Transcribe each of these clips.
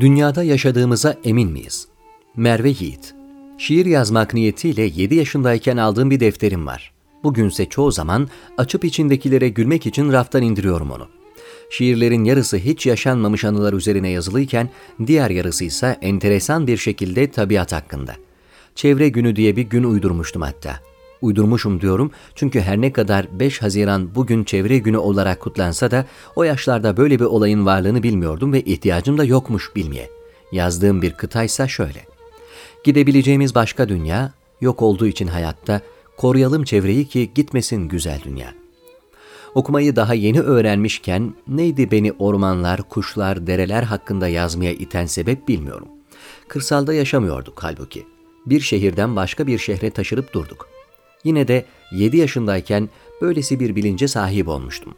Dünyada yaşadığımıza emin miyiz? Merve Yiğit Şiir yazmak niyetiyle 7 yaşındayken aldığım bir defterim var. Bugünse çoğu zaman açıp içindekilere gülmek için raftan indiriyorum onu. Şiirlerin yarısı hiç yaşanmamış anılar üzerine yazılıyken diğer yarısı ise enteresan bir şekilde tabiat hakkında. Çevre günü diye bir gün uydurmuştum hatta. Uydurmuşum diyorum çünkü her ne kadar 5 Haziran bugün çevre günü olarak kutlansa da o yaşlarda böyle bir olayın varlığını bilmiyordum ve ihtiyacım da yokmuş bilmeye. Yazdığım bir kıtaysa şöyle. Gidebileceğimiz başka dünya, yok olduğu için hayatta, koruyalım çevreyi ki gitmesin güzel dünya. Okumayı daha yeni öğrenmişken neydi beni ormanlar, kuşlar, dereler hakkında yazmaya iten sebep bilmiyorum. Kırsalda yaşamıyorduk halbuki. Bir şehirden başka bir şehre taşırıp durduk. Yine de 7 yaşındayken böylesi bir bilince sahip olmuştum.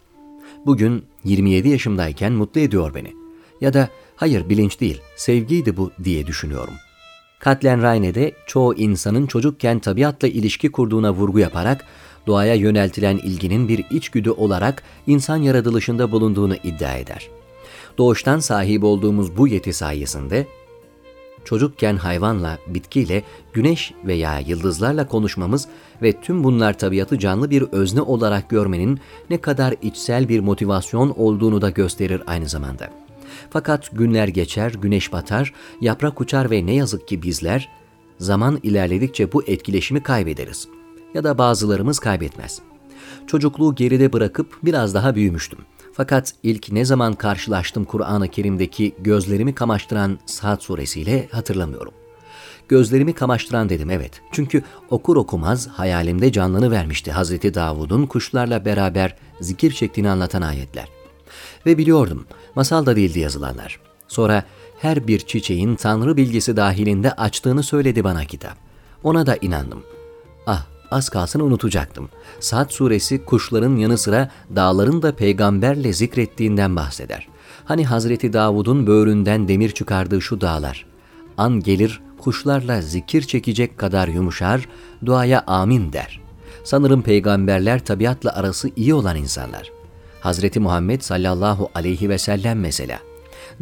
Bugün 27 yaşımdayken mutlu ediyor beni. Ya da hayır bilinç değil, sevgiydi bu diye düşünüyorum. Katlen Rayne'de çoğu insanın çocukken tabiatla ilişki kurduğuna vurgu yaparak doğaya yöneltilen ilginin bir içgüdü olarak insan yaratılışında bulunduğunu iddia eder. Doğuştan sahip olduğumuz bu yeti sayesinde çocukken hayvanla, bitkiyle, güneş veya yıldızlarla konuşmamız ve tüm bunlar tabiatı canlı bir özne olarak görmenin ne kadar içsel bir motivasyon olduğunu da gösterir aynı zamanda. Fakat günler geçer, güneş batar, yaprak uçar ve ne yazık ki bizler zaman ilerledikçe bu etkileşimi kaybederiz. Ya da bazılarımız kaybetmez. Çocukluğu geride bırakıp biraz daha büyümüştüm. Fakat ilk ne zaman karşılaştım Kur'an-ı Kerim'deki gözlerimi kamaştıran Saat suresiyle hatırlamıyorum. Gözlerimi kamaştıran dedim evet. Çünkü okur okumaz hayalimde canlını vermişti Hazreti Davud'un kuşlarla beraber zikir çektiğini anlatan ayetler. Ve biliyordum, masal da değildi yazılanlar. Sonra her bir çiçeğin tanrı bilgisi dahilinde açtığını söyledi bana kitap. Ona da inandım. Az kalsın unutacaktım. Saat suresi kuşların yanı sıra dağların da peygamberle zikrettiğinden bahseder. Hani Hazreti Davud'un böğründen demir çıkardığı şu dağlar. An gelir kuşlarla zikir çekecek kadar yumuşar, duaya amin der. Sanırım peygamberler tabiatla arası iyi olan insanlar. Hazreti Muhammed sallallahu aleyhi ve sellem mesela.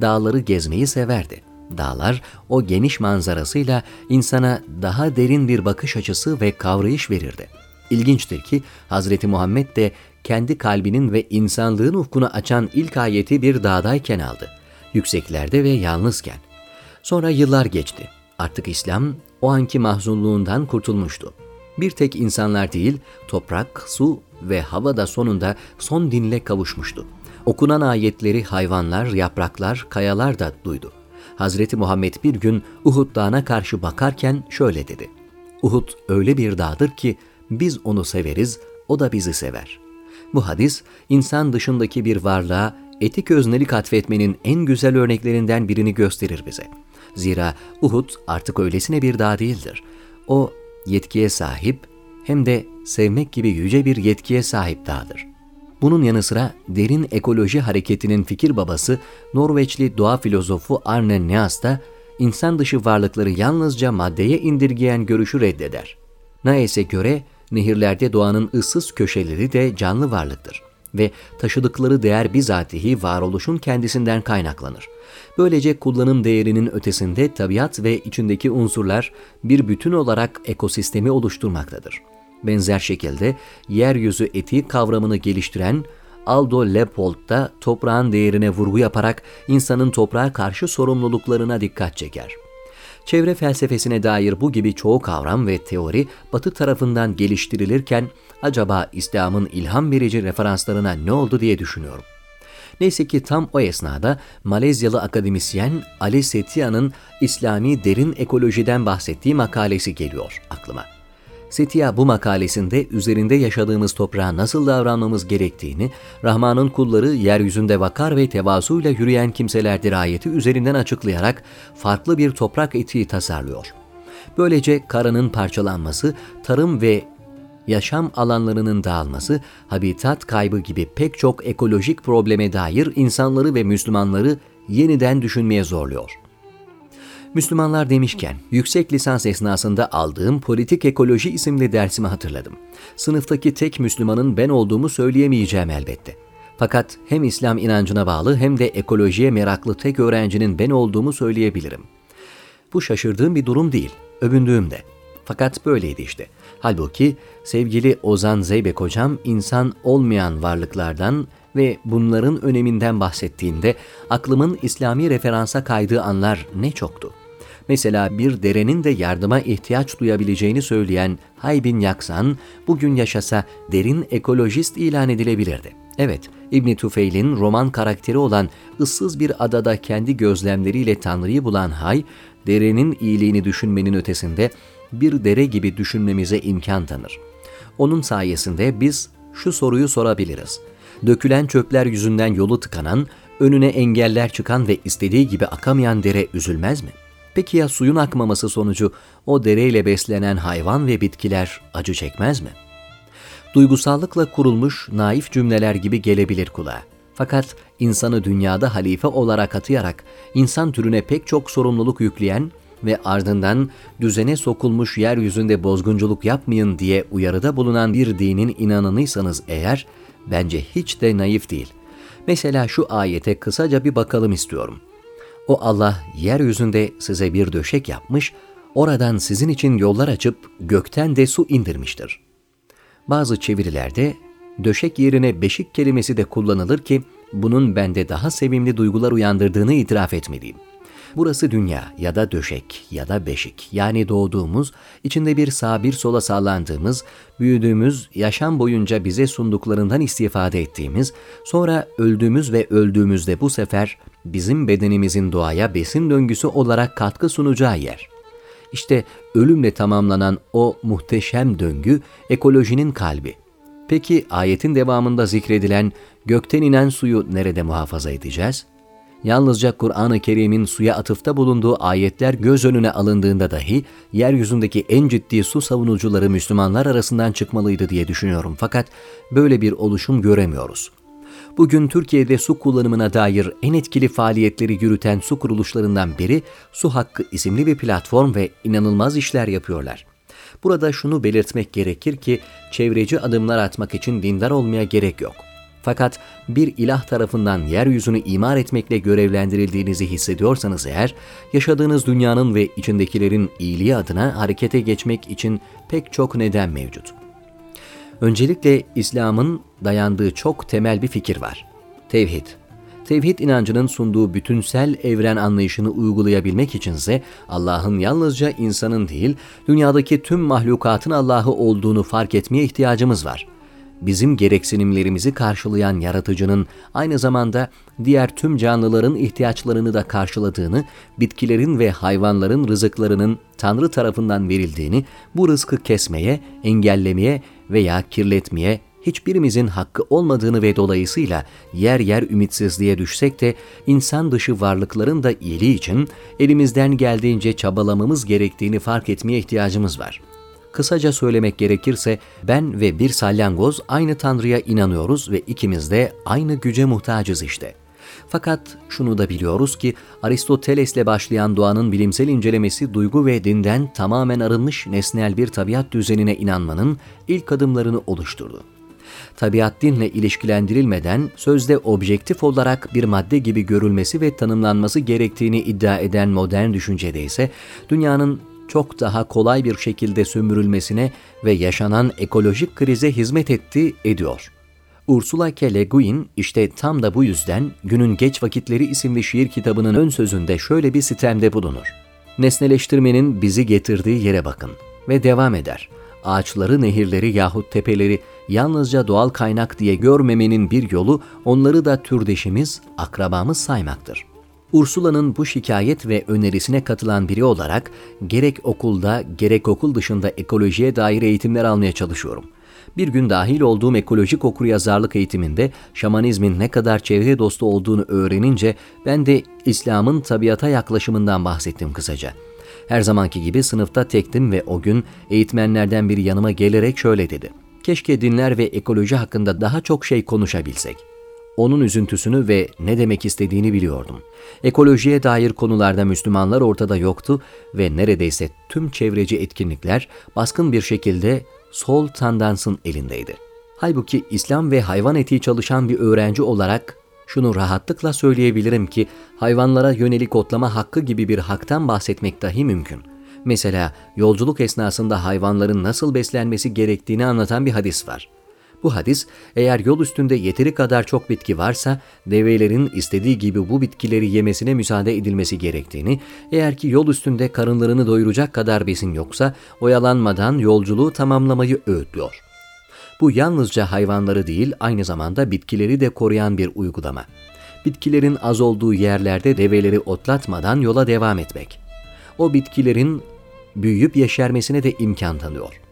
Dağları gezmeyi severdi. Dağlar o geniş manzarasıyla insana daha derin bir bakış açısı ve kavrayış verirdi. İlginçtir ki Hazreti Muhammed de kendi kalbinin ve insanlığın ufkunu açan ilk ayeti bir dağdayken aldı. Yükseklerde ve yalnızken. Sonra yıllar geçti. Artık İslam o anki mahzunluğundan kurtulmuştu. Bir tek insanlar değil, toprak, su ve hava da sonunda son dinle kavuşmuştu. Okunan ayetleri hayvanlar, yapraklar, kayalar da duydu. Hazreti Muhammed bir gün Uhud dağına karşı bakarken şöyle dedi. Uhud öyle bir dağdır ki biz onu severiz, o da bizi sever. Bu hadis insan dışındaki bir varlığa etik öznelik atfetmenin en güzel örneklerinden birini gösterir bize. Zira Uhud artık öylesine bir dağ değildir. O yetkiye sahip hem de sevmek gibi yüce bir yetkiye sahip dağdır. Bunun yanı sıra derin ekoloji hareketinin fikir babası Norveçli doğa filozofu Arne Naas da insan dışı varlıkları yalnızca maddeye indirgeyen görüşü reddeder. Naes'e göre nehirlerde doğanın ıssız köşeleri de canlı varlıktır ve taşıdıkları değer bizatihi varoluşun kendisinden kaynaklanır. Böylece kullanım değerinin ötesinde tabiat ve içindeki unsurlar bir bütün olarak ekosistemi oluşturmaktadır. Benzer şekilde yeryüzü etiği kavramını geliştiren Aldo Leopold da toprağın değerine vurgu yaparak insanın toprağa karşı sorumluluklarına dikkat çeker. Çevre felsefesine dair bu gibi çoğu kavram ve teori Batı tarafından geliştirilirken acaba İslam'ın ilham verici referanslarına ne oldu diye düşünüyorum. Neyse ki tam o esnada Malezyalı akademisyen Ali Setia'nın İslami derin ekolojiden bahsettiği makalesi geliyor aklıma. Setia bu makalesinde üzerinde yaşadığımız toprağa nasıl davranmamız gerektiğini, Rahman'ın kulları yeryüzünde vakar ve tevazuyla yürüyen kimselerdir ayeti üzerinden açıklayarak farklı bir toprak etiği tasarlıyor. Böylece karanın parçalanması, tarım ve yaşam alanlarının dağılması, habitat kaybı gibi pek çok ekolojik probleme dair insanları ve Müslümanları yeniden düşünmeye zorluyor.'' Müslümanlar demişken, yüksek lisans esnasında aldığım Politik Ekoloji isimli dersimi hatırladım. Sınıftaki tek Müslümanın ben olduğumu söyleyemeyeceğim elbette. Fakat hem İslam inancına bağlı hem de ekolojiye meraklı tek öğrencinin ben olduğumu söyleyebilirim. Bu şaşırdığım bir durum değil, övündüğüm de. Fakat böyleydi işte. Halbuki sevgili Ozan Zeybek hocam insan olmayan varlıklardan ve bunların öneminden bahsettiğinde aklımın İslami referansa kaydığı anlar ne çoktu. Mesela bir derenin de yardıma ihtiyaç duyabileceğini söyleyen Haybin Yaksan, bugün yaşasa derin ekolojist ilan edilebilirdi. Evet, İbni Tufeil'in roman karakteri olan ıssız bir adada kendi gözlemleriyle Tanrı'yı bulan Hay, derenin iyiliğini düşünmenin ötesinde bir dere gibi düşünmemize imkan tanır. Onun sayesinde biz şu soruyu sorabiliriz. Dökülen çöpler yüzünden yolu tıkanan, önüne engeller çıkan ve istediği gibi akamayan dere üzülmez mi? Peki ya suyun akmaması sonucu o dereyle beslenen hayvan ve bitkiler acı çekmez mi? Duygusallıkla kurulmuş naif cümleler gibi gelebilir kulağa. Fakat insanı dünyada halife olarak atayarak insan türüne pek çok sorumluluk yükleyen ve ardından düzene sokulmuş yeryüzünde bozgunculuk yapmayın diye uyarıda bulunan bir dinin inananıysanız eğer, bence hiç de naif değil. Mesela şu ayete kısaca bir bakalım istiyorum. O Allah yeryüzünde size bir döşek yapmış, oradan sizin için yollar açıp gökten de su indirmiştir. Bazı çevirilerde döşek yerine beşik kelimesi de kullanılır ki bunun bende daha sevimli duygular uyandırdığını itiraf etmeliyim. Burası dünya ya da döşek ya da beşik yani doğduğumuz, içinde bir sağ bir sola sallandığımız, büyüdüğümüz, yaşam boyunca bize sunduklarından istifade ettiğimiz, sonra öldüğümüz ve öldüğümüzde bu sefer bizim bedenimizin doğaya besin döngüsü olarak katkı sunacağı yer. İşte ölümle tamamlanan o muhteşem döngü ekolojinin kalbi. Peki ayetin devamında zikredilen gökten inen suyu nerede muhafaza edeceğiz? Yalnızca Kur'an-ı Kerim'in suya atıfta bulunduğu ayetler göz önüne alındığında dahi yeryüzündeki en ciddi su savunucuları Müslümanlar arasından çıkmalıydı diye düşünüyorum. Fakat böyle bir oluşum göremiyoruz. Bugün Türkiye'de su kullanımına dair en etkili faaliyetleri yürüten su kuruluşlarından biri Su Hakkı isimli bir platform ve inanılmaz işler yapıyorlar. Burada şunu belirtmek gerekir ki çevreci adımlar atmak için dindar olmaya gerek yok. Fakat bir ilah tarafından yeryüzünü imar etmekle görevlendirildiğinizi hissediyorsanız eğer, yaşadığınız dünyanın ve içindekilerin iyiliği adına harekete geçmek için pek çok neden mevcut. Öncelikle İslam'ın dayandığı çok temel bir fikir var. Tevhid. Tevhid inancının sunduğu bütünsel evren anlayışını uygulayabilmek içinse Allah'ın yalnızca insanın değil, dünyadaki tüm mahlukatın Allah'ı olduğunu fark etmeye ihtiyacımız var bizim gereksinimlerimizi karşılayan yaratıcının aynı zamanda diğer tüm canlıların ihtiyaçlarını da karşıladığını, bitkilerin ve hayvanların rızıklarının Tanrı tarafından verildiğini, bu rızkı kesmeye, engellemeye veya kirletmeye hiçbirimizin hakkı olmadığını ve dolayısıyla yer yer ümitsizliğe düşsek de insan dışı varlıkların da iyiliği için elimizden geldiğince çabalamamız gerektiğini fark etmeye ihtiyacımız var.'' Kısaca söylemek gerekirse ben ve bir salyangoz aynı Tanrı'ya inanıyoruz ve ikimiz de aynı güce muhtacız işte. Fakat şunu da biliyoruz ki Aristoteles'le başlayan doğanın bilimsel incelemesi duygu ve dinden tamamen arınmış nesnel bir tabiat düzenine inanmanın ilk adımlarını oluşturdu. Tabiat dinle ilişkilendirilmeden sözde objektif olarak bir madde gibi görülmesi ve tanımlanması gerektiğini iddia eden modern düşüncede ise dünyanın çok daha kolay bir şekilde sömürülmesine ve yaşanan ekolojik krize hizmet etti, ediyor. Ursula K. Le Guin işte tam da bu yüzden Günün Geç Vakitleri isimli şiir kitabının ön sözünde şöyle bir sistemde bulunur. Nesneleştirmenin bizi getirdiği yere bakın ve devam eder. Ağaçları, nehirleri yahut tepeleri yalnızca doğal kaynak diye görmemenin bir yolu onları da türdeşimiz, akrabamız saymaktır.'' Ursula'nın bu şikayet ve önerisine katılan biri olarak gerek okulda gerek okul dışında ekolojiye dair eğitimler almaya çalışıyorum. Bir gün dahil olduğum ekolojik okuryazarlık eğitiminde şamanizmin ne kadar çevre dostu olduğunu öğrenince ben de İslam'ın tabiata yaklaşımından bahsettim kısaca. Her zamanki gibi sınıfta tektim ve o gün eğitmenlerden biri yanıma gelerek şöyle dedi. Keşke dinler ve ekoloji hakkında daha çok şey konuşabilsek.'' Onun üzüntüsünü ve ne demek istediğini biliyordum. Ekolojiye dair konularda Müslümanlar ortada yoktu ve neredeyse tüm çevreci etkinlikler baskın bir şekilde sol tandansın elindeydi. Halbuki İslam ve hayvan etiği çalışan bir öğrenci olarak şunu rahatlıkla söyleyebilirim ki hayvanlara yönelik otlama hakkı gibi bir haktan bahsetmek dahi mümkün. Mesela yolculuk esnasında hayvanların nasıl beslenmesi gerektiğini anlatan bir hadis var. Bu hadis eğer yol üstünde yeteri kadar çok bitki varsa develerin istediği gibi bu bitkileri yemesine müsaade edilmesi gerektiğini, eğer ki yol üstünde karınlarını doyuracak kadar besin yoksa oyalanmadan yolculuğu tamamlamayı öğütlüyor. Bu yalnızca hayvanları değil aynı zamanda bitkileri de koruyan bir uygulama. Bitkilerin az olduğu yerlerde develeri otlatmadan yola devam etmek. O bitkilerin büyüyüp yeşermesine de imkan tanıyor.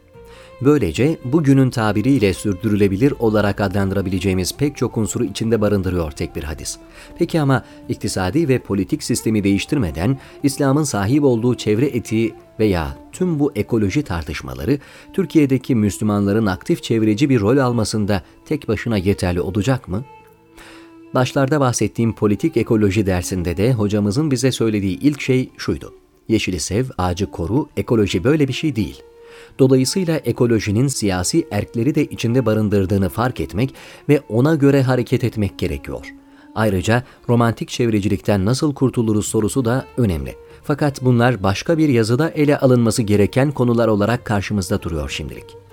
Böylece bugünün tabiriyle sürdürülebilir olarak adlandırabileceğimiz pek çok unsuru içinde barındırıyor tek bir hadis. Peki ama iktisadi ve politik sistemi değiştirmeden İslam'ın sahip olduğu çevre etiği veya tüm bu ekoloji tartışmaları Türkiye'deki Müslümanların aktif çevreci bir rol almasında tek başına yeterli olacak mı? Başlarda bahsettiğim politik ekoloji dersinde de hocamızın bize söylediği ilk şey şuydu. Yeşili sev, ağacı koru, ekoloji böyle bir şey değil.'' Dolayısıyla ekolojinin siyasi erkleri de içinde barındırdığını fark etmek ve ona göre hareket etmek gerekiyor. Ayrıca romantik çevrecilikten nasıl kurtuluruz sorusu da önemli. Fakat bunlar başka bir yazıda ele alınması gereken konular olarak karşımızda duruyor şimdilik.